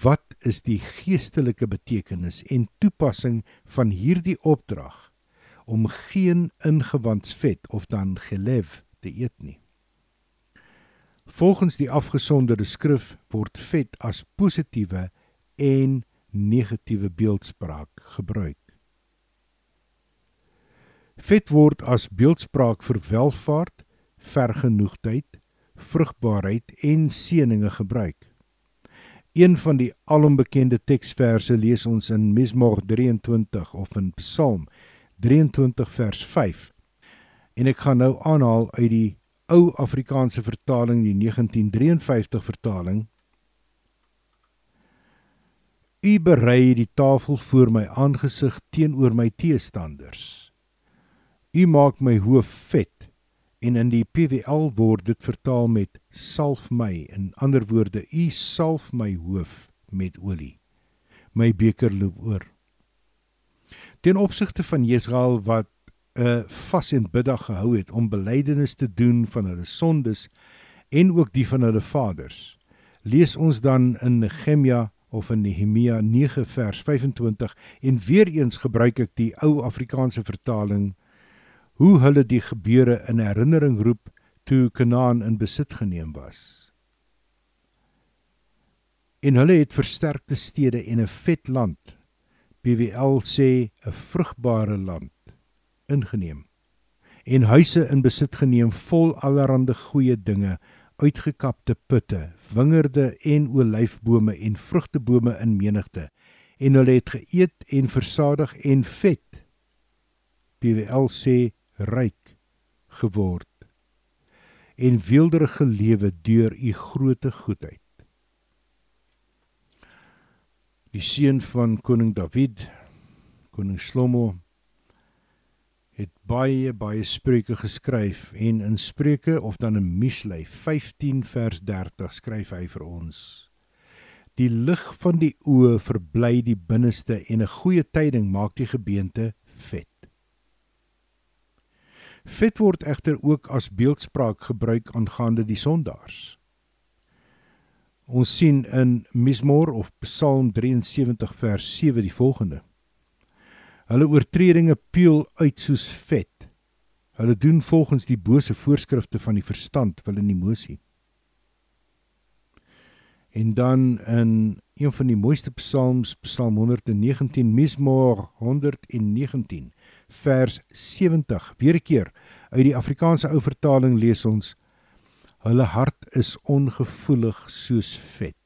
wat is die geestelike betekenis en toepassing van hierdie opdrag om geen ingewandsvet of dan gelev te eet nie. Volgens die afgesonderde skrif word vet as positiewe en negatiewe beeldspraak gebruik. Vet word as beeldspraak vir welfaart, vergenoegdheid, vrugbaarheid en seëninge gebruik. Een van die alombekende teksverse lees ons in Mismor 23 of in Psalm 23 vers 5. En ek gaan nou aanhaal uit die ou Afrikaanse vertaling, die 1953 vertaling. U berei die tafel voor my aangesig teenoor my teestanders. U maak my hoof vet en in die PWL word dit vertaal met salf my in ander woorde u salf my hoof met olie my beker loop oor ten opsigte van Jesrael wat 'n uh, vas en biddag gehou het om belydenis te doen van hulle sondes en ook die van hulle vaders lees ons dan in Nehemia of in Nehemia 9 vers 25 en weer eens gebruik ek die ou Afrikaanse vertaling hoe hulle die gebeure in herinnering roep toe Kanaan in besit geneem was. En hulle het versterkte stede en 'n vet land. BWL sê 'n vrugbare land ingeneem en huise in besit geneem vol allerlei goeie dinge uitgekapte putte, wingerde en olyfbome en vrugtebome in menigte en hulle het geëet en versadig en vet. BWL sê ryk geword en weelderige lewe deur u groote goedheid. Die seun van koning Dawid, koning Shlomo het baie baie spreuke geskryf en in Spreuke of dan in Mishlei 15 vers 30 skryf hy vir ons Die lig van die oë verbly die binneste en 'n goeie tyding maak die gebeente vet. Vet word egter ook as beeldspraak gebruik aangaande die sondaars. Ons sien in Mismor of Psalm 73 vers 7 die volgende: Hulle oortredinge peel uit soos vet. Hulle doen volgens die bose voorskrifte van die verstand, wil in die mosie. En dan in een van die mooiste psalms, Psalm 119, Mismor 119, vers 70. Weer 'n keer uit die Afrikaanse ou vertaling lees ons: Hulle hart is ongevoelig soos vet.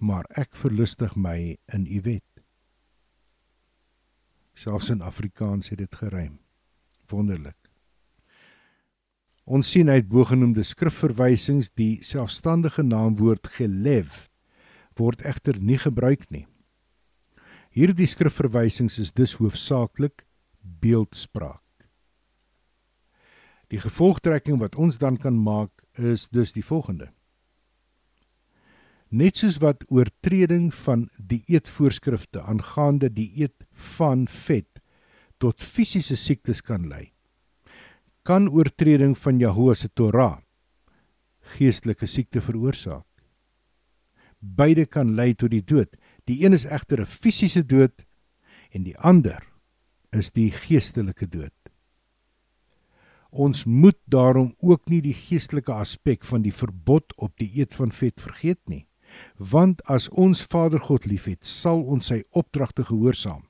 Maar ek verlustig my in u wet. Selfs in Afrikaans het dit gerym. Wonderlik. Ons sien uit bogenoemde skrifverwysings die selfstandige naamwoord gelev word egter nie gebruik nie. Hierdie skrifverwysings is dus hoofsaaklik beeldspraak. Die gevolgtrekking wat ons dan kan maak is dus die volgende. Net soos wat oortreding van die eetvoorskrifte aangaande die eet van vet tot fisiese siektes kan lei, kan oortreding van Jahoe se Torah geestelike siekte veroorsaak. Beide kan lei tot die dood. Die een is egter 'n fisiese dood en die ander is die geestelike dood. Ons moet daarom ook nie die geestelike aspek van die verbod op die eet van vet vergeet nie want as ons Vader God liefhet, sal ons sy opdragte gehoorsaam.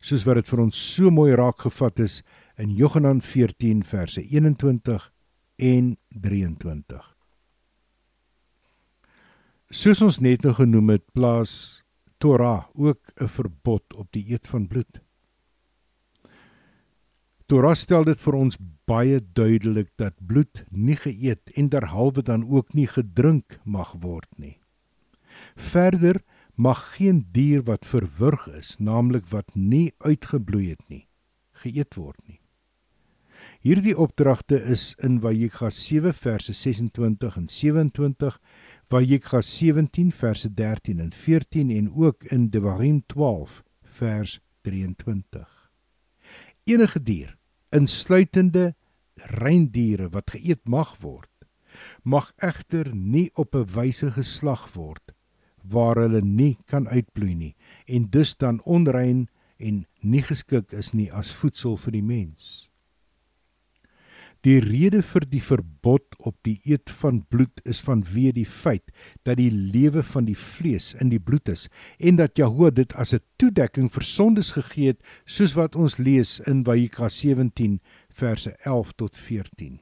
Soos wat dit vir ons so mooi raak gevat is in Johannes 14 verse 21 en 23. Soos ons net nou genoem het, plaas Torah ook 'n verbod op die eet van bloed. Torah stel dit vir ons baie duidelik dat bloed nie geëet en derhalwe dan ook nie gedrink mag word nie. Verder mag geen dier wat verwurg is, naamlik wat nie uitgebloei het nie, geëet word nie. Hierdie opdragte is in Vayikra 7 verse 26 en 27, Vayikra 17 verse 13 en 14 en ook in Devarim 12 vers 23. Enige dier insluitende reindiere wat geëet mag word, mag egter nie op 'n wyse geslag word waar hulle nie kan uitbloei nie en dus dan onrein en nie geskik is nie as voedsel vir die mens. Die rede vir die verbod op die eet van bloed is vanweë die feit dat die lewe van die vlees in die bloed is en dat Jahoe dit as 'n toedekking vir sondes gegee het soos wat ons lees in Vayikra 17 verse 11 tot 14.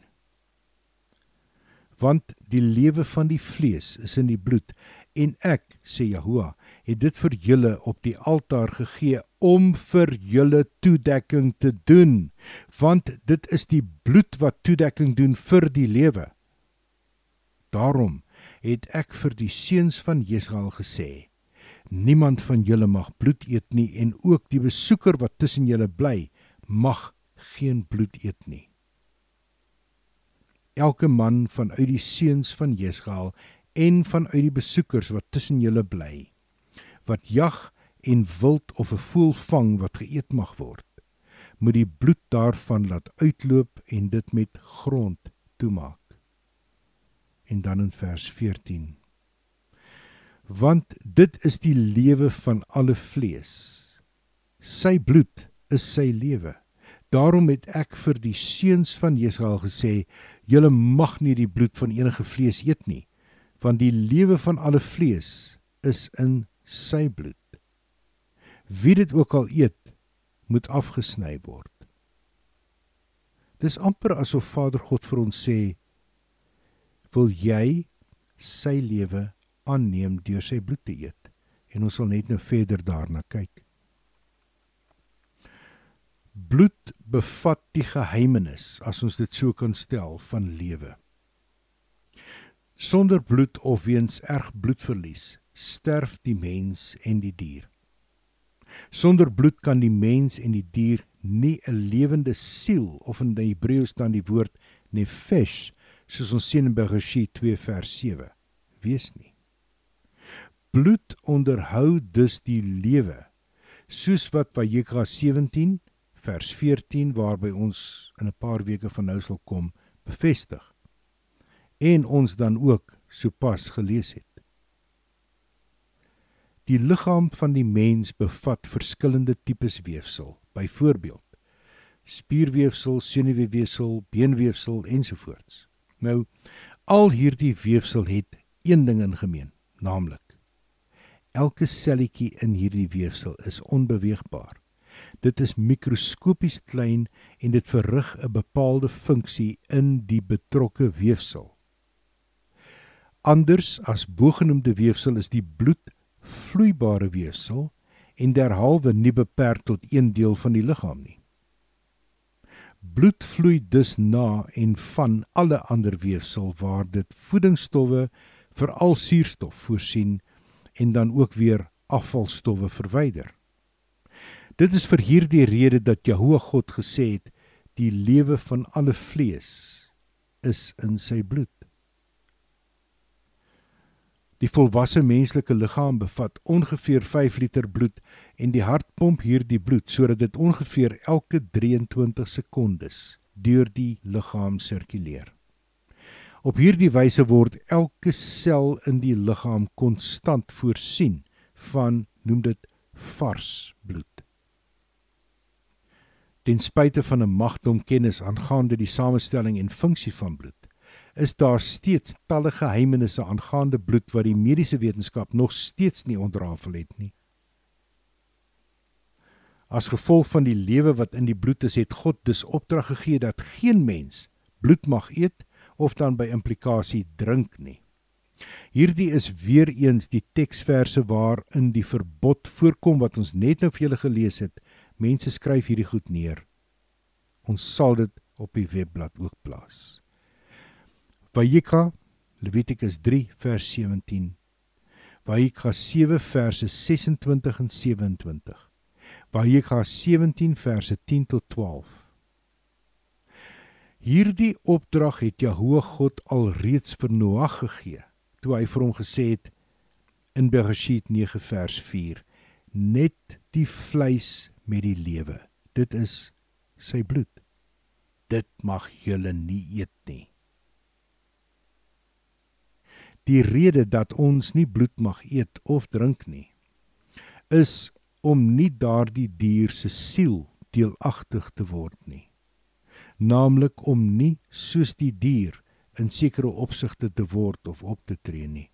Want die lewe van die vlees is in die bloed en ek sê Jahoe het dit vir julle op die altaar gegee om vir julle toedekking te doen want dit is die bloed wat toedekking doen vir die lewe daarom het ek vir die seuns van Jesrael gesê: Niemand van julle mag bloed eet nie en ook die besoeker wat tussen julle bly mag geen bloed eet nie. Elke man van uit die seuns van Jesrael en van uit die besoekers wat tussen julle bly wat jag en wild of 'n voël vang wat geëet mag word moet die bloed daarvan laat uitloop en dit met grond toemaak. En dan in vers 14. Want dit is die lewe van alle vlees. Sy bloed is sy lewe. Daarom het ek vir die seuns van Jesrael gesê: "Julle mag nie die bloed van enige vlees eet nie, want die lewe van alle vlees is in sy bloed. Wie dit ook al eet, moet afgesny word. Dis amper asof Vader God vir ons sê: "Wil jy sy lewe aanneem deur sy bloed te eet?" En ons sal net nou verder daarna kyk. Bloed bevat die geheimenis, as ons dit so kan stel, van lewe. Sonder bloed of weens erg bloedverlies sterf die mens en die dier. Sonder bloed kan die mens en die dier nie 'n lewende siel of in die Hebreëus dan die woord nefesh soos ons sien in Bereshit 2 vers 7 wees nie. Bloed onderhou dus die lewe soos wat Vayekra 17 vers 14 waarby ons in 'n paar weke van nou sal kom bevestig en ons dan ook sopas gelees het. Die liggaam van die mens bevat verskillende tipes weefsel, byvoorbeeld spierweefsel, senuweefsel, beenweefsel ensovoorts. Nou, al hierdie weefsel het een ding in gemeen, naamlik elke selletjie in hierdie weefsel is onbeweegbaar. Dit is mikroskopies klein en dit verrig 'n bepaalde funksie in die betrokke weefsel. Anders as bogenoemde weefsel is die bloed vloeibare weefsel en derhalwe nie beperk tot een deel van die liggaam nie. Bloed vloei dus na en van alle ander weefsel waar dit voedingsstowwe veral suurstof voorsien en dan ook weer afvalstowwe verwyder. Dit is vir hierdie rede dat Jehovah God gesê het die lewe van alle vlees is in sy bloed. Die volwasse menslike liggaam bevat ongeveer 5 liter bloed en die hart pomp hierdie bloed sodat dit ongeveer elke 23 sekondes deur die liggaam sirkuleer. Op hierdie wyse word elke sel in die liggaam konstant voorsien van noem dit vars bloed. Ten spyte van 'n magdom kennis aangaande die samestelling en funksie van bloed, is daar steeds talle geheimenisse aangaande bloed wat die mediese wetenskap nog steeds nie ontrafel het nie. As gevolg van die lewe wat in die bloed is, het God dus opdrag gegee dat geen mens bloed mag eet of dan by implikasie drink nie. Hierdie is weer eens die teksverse waarin die verbod voorkom wat ons net nou vir julle gelees het. Mense skryf hierdie goed neer. Ons sal dit op die webblad ook plaas. Vayikra Levitikus 3 vers 17 Vayikra 7 verse 26 en 27 Vayikra 17 verse 10 tot 12 Hierdie opdrag het Jahoe God alreeds vir Noag gegee toe hy vir hom gesê het in Bereshit 9 vers 4 net die vleis met die lewe. Dit is sy bloed. Dit mag julle nie eet nie die rede dat ons nie bloed mag eet of drink nie is om nie daardie dier se siel deelagtig te word nie. Naamlik om nie soos die dier in sekere opsigte te word of op te tree nie.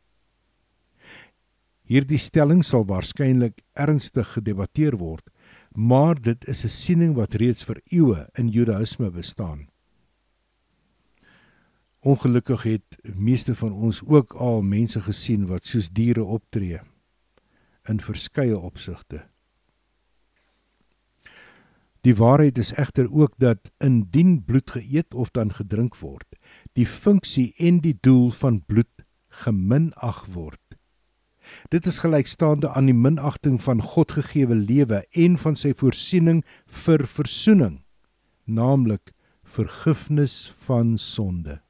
Hierdie stelling sal waarskynlik ernstig gedebatteer word maar dit is 'n siening wat reeds vir eeue in judaïsme bestaan Ongelukkig het meeste van ons ook al mense gesien wat soos diere optree in verskeie opsigte. Die waarheid is egter ook dat indien bloed geëet of dan gedrink word, die funksie en die doel van bloed geminag word. Dit is gelykstaande aan die minagting van God gegeewe lewe en van sy voorsiening vir verzoening, naamlik vergifnis van sonde.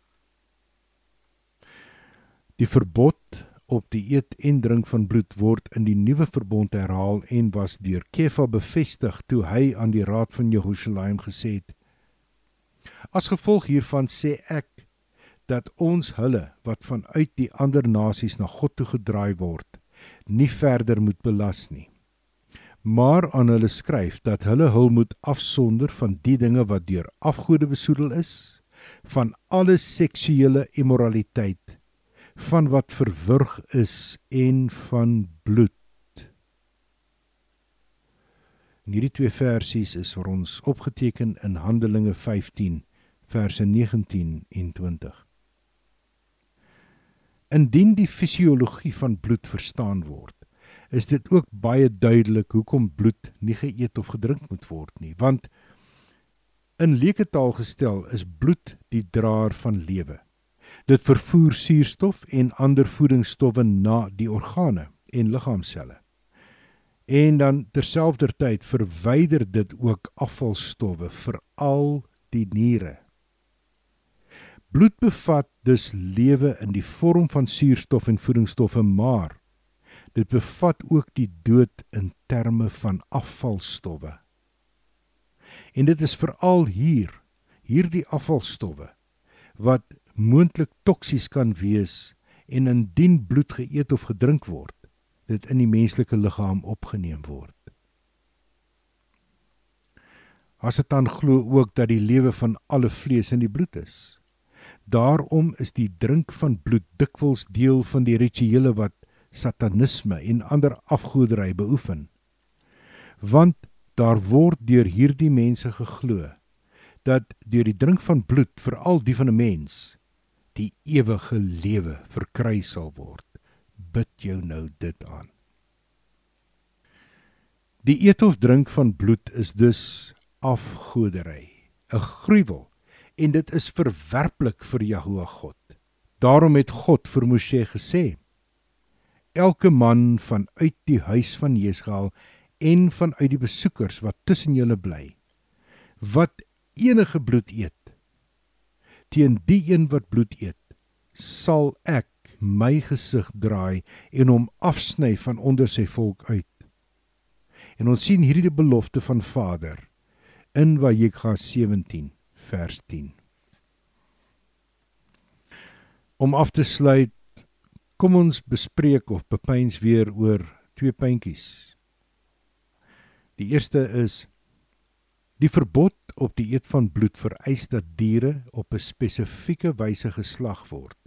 Die verbod op die eet en drink van bloed word in die nuwe verbond herhaal en was deur Kefa bevestig toe hy aan die raad van Jerusalem gesê het: As gevolg hiervan sê ek dat ons hulle wat vanuit die ander nasies na God toe gedraai word, nie verder moet belas nie. Maar aan hulle skryf dat hulle hul moet afsonder van die dinge wat deur afgode besoedel is, van alle seksuele immoraliteit, van wat verwurg is en van bloed. In hierdie twee versies is vir ons opgeteken in Handelinge 15 verse 19 en 20. Indien die fisiologie van bloed verstaan word, is dit ook baie duidelik hoekom bloed nie geëet of gedrink moet word nie, want in leuke taal gestel is bloed die draer van lewe. Dit vervoer suurstof en ander voedingsstowwe na die organe en liggaamselle. En dan terselfdertyd verwyder dit ook afvalstowwe veral die niere. Bloed bevat dus lewe in die vorm van suurstof en voedingsstowwe, maar dit bevat ook die dood in terme van afvalstowwe. En dit is veral hier, hierdie afvalstowwe wat moontlik toksies kan wees en indien bloed geëet of gedrink word, dit in die menslike liggaam opgeneem word. As dit dan glo ook dat die lewe van alle vlees in die bloed is. Daarom is die drink van bloed dikwels deel van die rituele wat satanisme en ander afgoderry beoefen. Want daar word deur hierdie mense geglo dat deur die drink van bloed veral die van 'n mens die ewige lewe verkry sal word. Bid jou nou dit aan. Die eet of drink van bloed is dus afgoderry, 'n gruwel en dit is verwerplik vir Jahoe God. Daarom het God vir Moshe gesê: Elke man van uit die huis van Jesgaal en van uit die besoekers wat tussen julle bly, wat enige bloed eet, teen die een wat bloed eet, sal ek my gesig draai en hom afsny van onder sy volk uit. En ons sien hierdie belofte van Vader in Vayikra 17 vers 10. Om af te sluit, kom ons bespreek of bepeins weer oor twee puntjies. Die eerste is die verbod op die eet van bloed vereis dat diere op 'n spesifieke wyse geslag word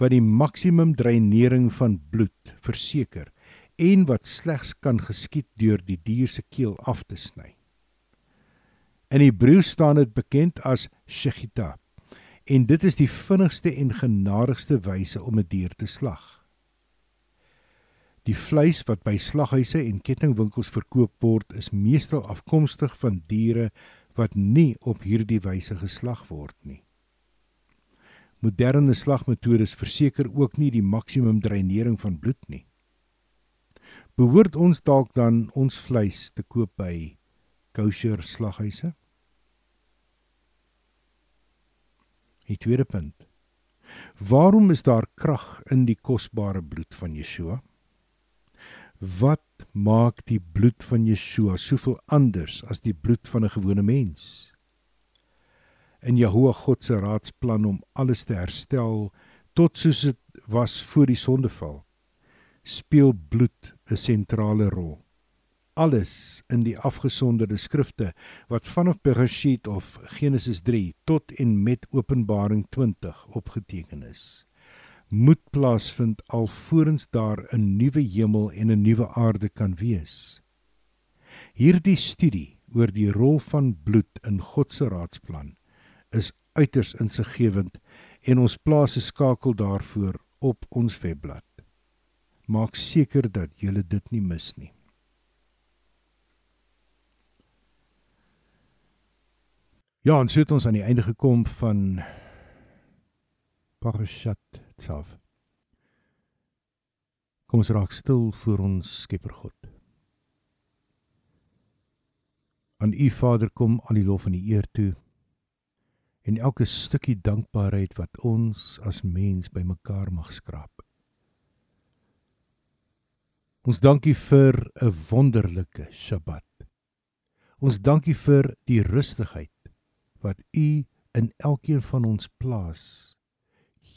wat die maksimum dreinering van bloed verseker en wat slegs kan geskied deur die dier se keel af te sny. In Hebreë staan dit bekend as shechita. En dit is die vinnigste en genadigste wyse om 'n die dier te slag. Die vleis wat by slaghuise en kettingwinkels verkoop word, is meestal afkomstig van diere wat nie op hierdie wyse geslag word nie. Moderne slagmetodes verseker ook nie die maksimum dreinering van bloed nie. Behoort ons dalk dan ons vleis te koop by kosher slaghuise? Die tweede punt. Waarom is daar krag in die kosbare bloed van Yeshua? Wat maak die bloed van Yeshua soveel anders as die bloed van 'n gewone mens? In Jahoe God se raadsplan om alles te herstel tot soos dit was voor die sondeval, speel bloed 'n sentrale rol alles in die afgesonderde skrifte wat vanaf Bereshit of Genesis 3 tot en met Openbaring 20 opgeteken is moet plaasvind alvorens daar 'n nuwe hemel en 'n nuwe aarde kan wees. Hierdie studie oor die rol van bloed in God se raadsplan is uiters insiggewend en ons plaas 'n skakel daarvoor op ons webblad. Maak seker dat jy dit nie mis nie. Ja, ons het ons aan die einde gekom van Parashat Tzav. Kom ons raak stil voor ons Skepper God. Aan U Vader kom al die lof en die eer toe en elke stukkie dankbaarheid wat ons as mens bymekaar mag skraap. Ons dankie vir 'n wonderlike Sabbat. Ons dankie vir die rustigheid wat U in elkeen van ons plaas.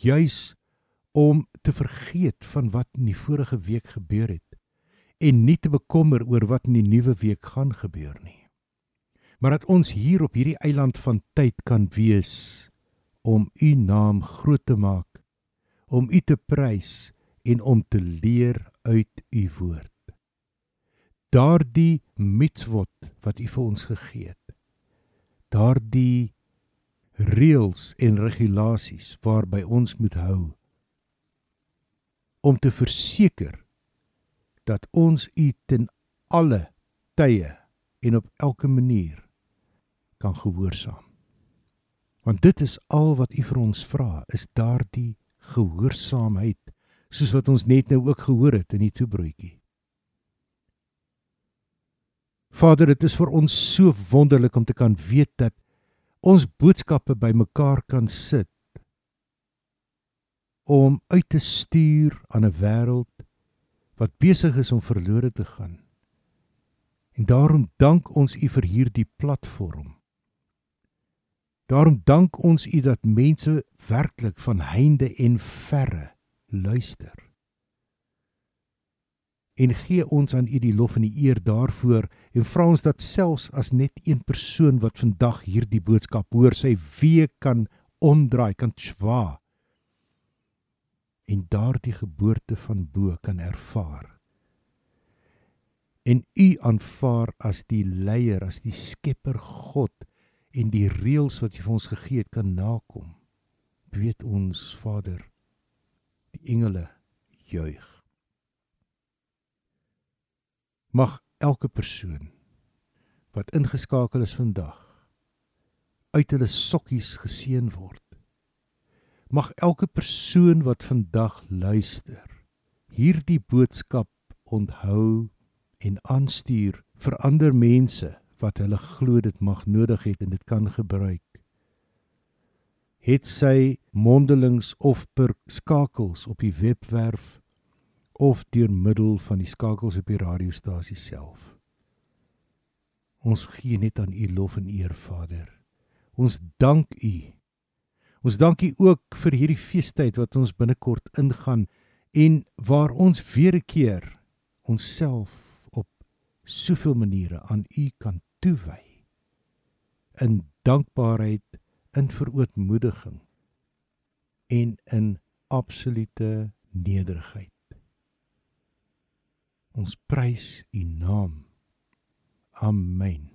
Juis om te vergeet van wat in die vorige week gebeur het en nie te bekommer oor wat in die nuwe week gaan gebeur nie. Maar dat ons hier op hierdie eiland van tyd kan wees om u naam groot te maak, om u te prys en om te leer uit u woord. Daardie mitswot wat u vir ons gegee het. Daardie reëls en regulasies waarby ons moet hou om te verseker dat ons u ten alle tye en op elke manier kan gehoorsaam. Want dit is al wat u vir ons vra, is daardie gehoorsaamheid, soos wat ons net nou ook gehoor het in die toebroodjie. Vader, dit is vir ons so wonderlik om te kan weet dat ons boodskappe bymekaar kan sit om uit te stuur aan 'n wêreld wat besig is om verlore te gaan. En daarom dank ons U vir hierdie platform. Daarom dank ons U dat mense werklik van heinde en verre luister. En gee ons aan U die lof en die eer daarvoor en vra ons dat selfs as net een persoon wat vandag hierdie boodskap hoor, sy week kan omdraai, kan swaar en daardie geboorte van bo kan ervaar. En u aanvaar as die leier, as die skepper God en die reëls wat hy vir ons gegee het kan nakom. Weet ons Vader, die engele juig. Mag elke persoon wat ingeskakel is vandag uit hulle sokkies geseën word Mag elke persoon wat vandag luister hierdie boodskap onthou en aanstuur vir ander mense wat hulle glo dit mag nodig het en dit kan gebruik. Het sy mondelings of per skakels op die webwerf of deur middel van die skakels op die radiostasie self. Ons gee net aan U lof en eer Vader. Ons dank U Ons dankie ook vir hierdie feestyd wat ons binnekort ingaan en waar ons weer 'n keer onsself op soveel maniere aan U kan toewy. In dankbaarheid, in verootmoediging en in absolute nederigheid. Ons prys U naam. Amen.